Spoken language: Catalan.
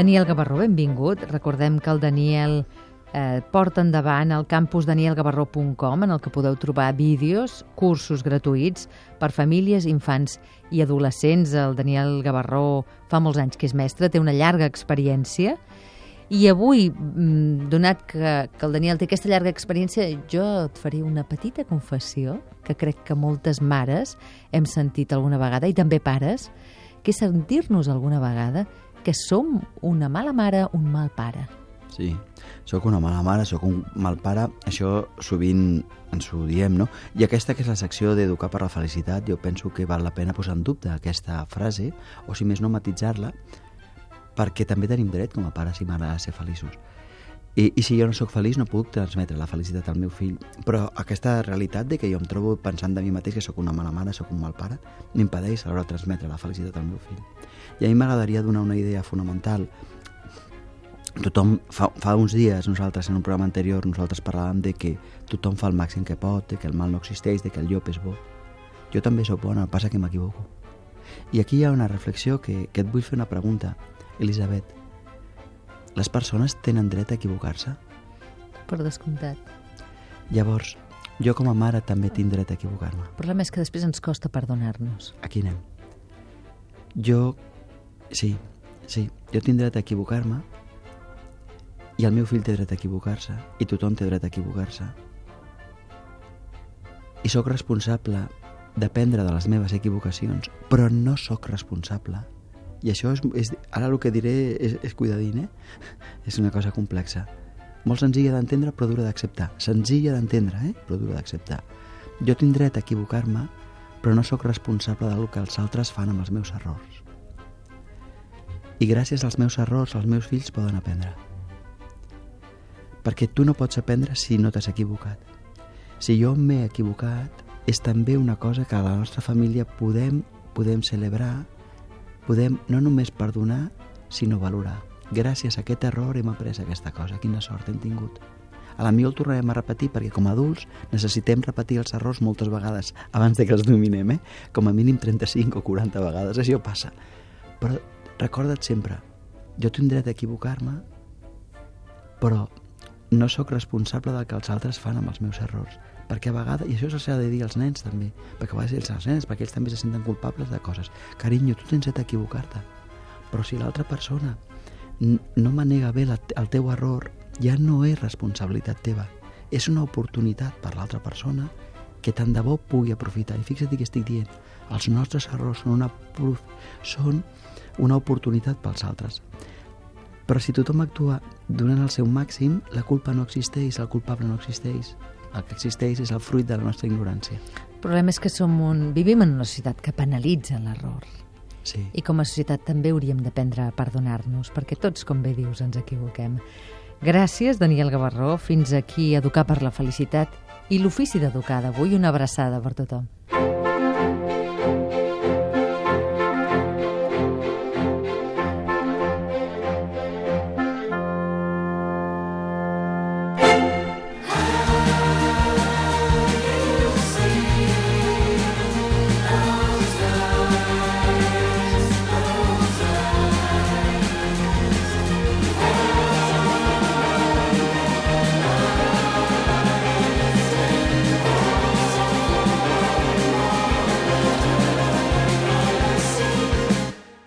Daniel Gavarró, benvingut. Recordem que el Daniel eh, porta endavant el campus danielgavarró.com en el que podeu trobar vídeos, cursos gratuïts per famílies, infants i adolescents. El Daniel Gavarró fa molts anys que és mestre, té una llarga experiència i avui, mm, donat que, que el Daniel té aquesta llarga experiència, jo et faré una petita confessió que crec que moltes mares hem sentit alguna vegada, i també pares, que sentir-nos alguna vegada que som una mala mare, un mal pare. Sí, sóc una mala mare, sóc un mal pare, això sovint ens ho diem, no? I aquesta que és la secció d'Educar per la Felicitat, jo penso que val la pena posar en dubte aquesta frase, o si més no matitzar-la, perquè també tenim dret com a pares i mares a ser feliços. I, I si jo no sóc feliç no puc transmetre la felicitat al meu fill. Però aquesta realitat de que jo em trobo pensant de mi mateix que sóc una mala mare, sóc un mal pare, m'impedeix alhora transmetre la felicitat al meu fill. I a mi m'agradaria donar una idea fonamental. Tothom, fa, fa uns dies, nosaltres, en un programa anterior, nosaltres parlàvem de que tothom fa el màxim que pot, de que el mal no existeix, de que el llop és bo. Jo també sóc bona, el passa que m'equivoco. I aquí hi ha una reflexió que, que et vull fer una pregunta. Elisabet, les persones tenen dret a equivocar-se? Per descomptat. Llavors, jo com a mare també tinc dret a equivocar-me. El problema és que després ens costa perdonar-nos. Aquí anem. Jo, sí, sí, jo tinc dret a equivocar-me i el meu fill té dret a equivocar-se i tothom té dret a equivocar-se. I sóc responsable d'aprendre de les meves equivocacions, però no sóc responsable i això és, és ara el que diré és, és cuidadín, eh? És una cosa complexa. Molt senzilla d'entendre, però dura d'acceptar. Senzilla d'entendre, eh? però dura d'acceptar. Jo tinc dret a equivocar-me, però no sóc responsable del que els altres fan amb els meus errors. I gràcies als meus errors, els meus fills poden aprendre. Perquè tu no pots aprendre si no t'has equivocat. Si jo m'he equivocat, és també una cosa que a la nostra família podem, podem celebrar podem no només perdonar, sinó valorar. Gràcies a aquest error hem après aquesta cosa. Quina sort hem tingut. A la millor el tornarem a repetir perquè com a adults necessitem repetir els errors moltes vegades abans de que els dominem, eh? Com a mínim 35 o 40 vegades, això passa. Però recorda't sempre, jo tinc dret a equivocar-me, però no sóc responsable del que els altres fan amb els meus errors perquè a vegades, i això s'ha de dir als nens també, perquè a vegades els nens, perquè ells també se senten culpables de coses. Carinyo, tu tens dret a equivocar-te, però si l'altra persona no manega bé la, el teu error, ja no és responsabilitat teva. És una oportunitat per l'altra persona que tant de bo pugui aprofitar. I fixa't que estic dient, els nostres errors són una, són una oportunitat pels altres. Però si tothom actua donant el seu màxim, la culpa no existeix, el culpable no existeix el que existeix és el fruit de la nostra ignorància. El problema és que som un... vivim en una societat que penalitza l'error. Sí. I com a societat també hauríem d'aprendre a perdonar-nos, perquè tots, com bé dius, ens equivoquem. Gràcies, Daniel Gavarró. Fins aquí Educar per la Felicitat i l'ofici d'educar d'avui. Una abraçada per tothom.